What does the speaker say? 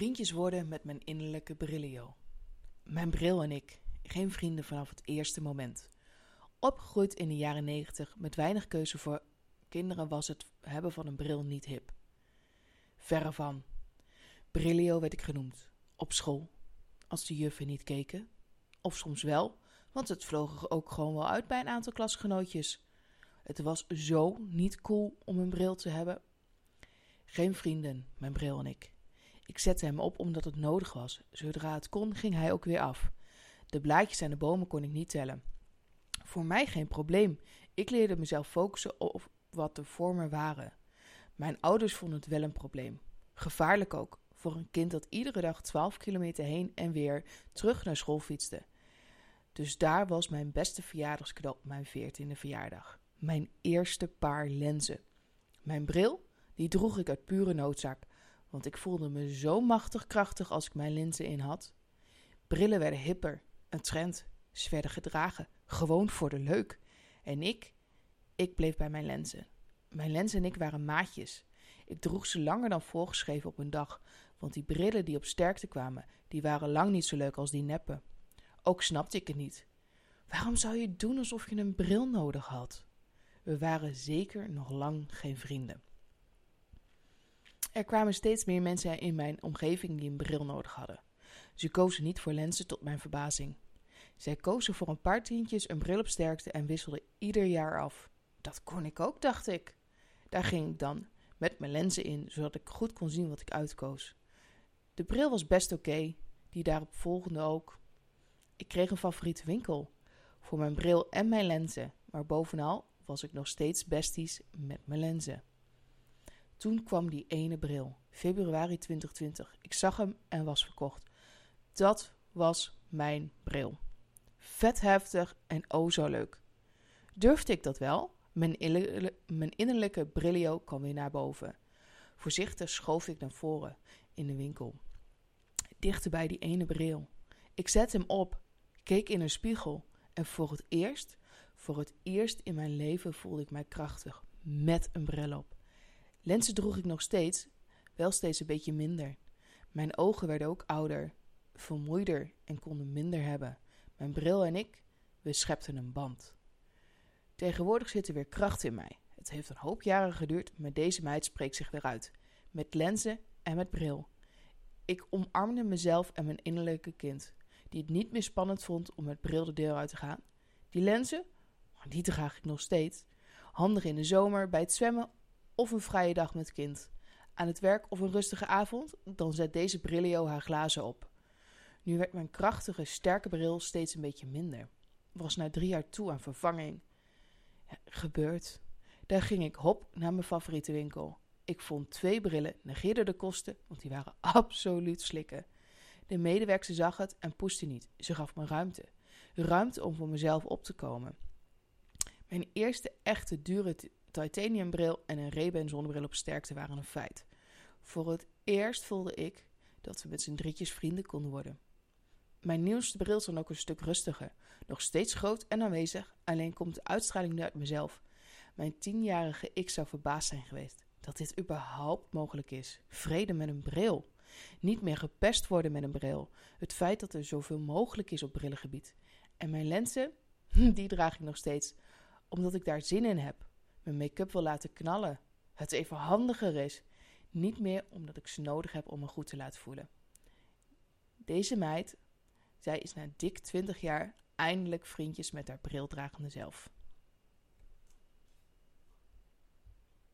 Vriendjes worden met mijn innerlijke brillio. Mijn bril en ik, geen vrienden vanaf het eerste moment. Opgegroeid in de jaren negentig met weinig keuze voor kinderen was het hebben van een bril niet hip. Verre van. Brillio werd ik genoemd. Op school. Als de juffen niet keken. Of soms wel, want het vloog er ook gewoon wel uit bij een aantal klasgenootjes. Het was zo niet cool om een bril te hebben. Geen vrienden, mijn bril en ik. Ik zette hem op omdat het nodig was. Zodra het kon, ging hij ook weer af. De blaadjes aan de bomen kon ik niet tellen. Voor mij geen probleem. Ik leerde mezelf focussen op wat voor me waren. Mijn ouders vonden het wel een probleem. Gevaarlijk ook, voor een kind dat iedere dag 12 kilometer heen en weer terug naar school fietste. Dus daar was mijn beste verjaardagscadeau op mijn veertiende verjaardag. Mijn eerste paar lenzen. Mijn bril, die droeg ik uit pure noodzaak want ik voelde me zo machtig krachtig als ik mijn linzen in had. Brillen werden hipper, een trend. Ze werden gedragen, gewoon voor de leuk. En ik, ik bleef bij mijn lenzen. Mijn lenzen en ik waren maatjes. Ik droeg ze langer dan voorgeschreven op een dag, want die brillen die op sterkte kwamen, die waren lang niet zo leuk als die neppen. Ook snapte ik het niet. Waarom zou je doen alsof je een bril nodig had? We waren zeker nog lang geen vrienden. Er kwamen steeds meer mensen in mijn omgeving die een bril nodig hadden. Ze kozen niet voor lenzen tot mijn verbazing. Zij kozen voor een paar tientjes een bril op sterkte en wisselden ieder jaar af. Dat kon ik ook, dacht ik. Daar ging ik dan, met mijn lenzen in, zodat ik goed kon zien wat ik uitkoos. De bril was best oké, die daarop volgende ook. Ik kreeg een favoriete winkel voor mijn bril en mijn lenzen, maar bovenal was ik nog steeds besties met mijn lenzen. Toen kwam die ene bril, februari 2020. Ik zag hem en was verkocht. Dat was mijn bril. Vet heftig en oh zo leuk. Durfde ik dat wel? Mijn, mijn innerlijke brillio kwam weer naar boven. Voorzichtig schoof ik naar voren in de winkel. Dichter bij die ene bril. Ik zette hem op, keek in een spiegel en voor het eerst, voor het eerst in mijn leven voelde ik mij krachtig met een bril op. Lenzen droeg ik nog steeds, wel steeds een beetje minder. Mijn ogen werden ook ouder, vermoeider en konden minder hebben. Mijn bril en ik, we schepten een band. Tegenwoordig zit er weer kracht in mij. Het heeft een hoop jaren geduurd, maar deze meid spreekt zich weer uit. Met lenzen en met bril. Ik omarmde mezelf en mijn innerlijke kind, die het niet meer spannend vond om met bril de deur uit te gaan. Die lenzen, die draag ik nog steeds. Handig in de zomer, bij het zwemmen of een vrije dag met kind. Aan het werk of een rustige avond, dan zet deze brillio haar glazen op. Nu werd mijn krachtige, sterke bril steeds een beetje minder. Was na drie jaar toe aan vervanging. Ja, gebeurd. Daar ging ik hop naar mijn favoriete winkel. Ik vond twee brillen, negeerde de kosten, want die waren absoluut slikken. De medewerker zag het en poeste niet. Ze gaf me ruimte. Ruimte om voor mezelf op te komen. Mijn eerste echte dure titaniumbril en een Ray-Ban zonnebril op sterkte waren een feit. Voor het eerst voelde ik dat we met z'n drietjes vrienden konden worden. Mijn nieuwste bril is dan ook een stuk rustiger. Nog steeds groot en aanwezig, alleen komt de uitstraling nu uit mezelf. Mijn tienjarige ik zou verbaasd zijn geweest dat dit überhaupt mogelijk is. Vrede met een bril. Niet meer gepest worden met een bril. Het feit dat er zoveel mogelijk is op brillengebied. En mijn lenzen, die draag ik nog steeds, omdat ik daar zin in heb mijn make-up wil laten knallen. Het even handiger is. Niet meer omdat ik ze nodig heb om me goed te laten voelen. Deze meid, zij is na dik 20 jaar eindelijk vriendjes met haar brildragende zelf.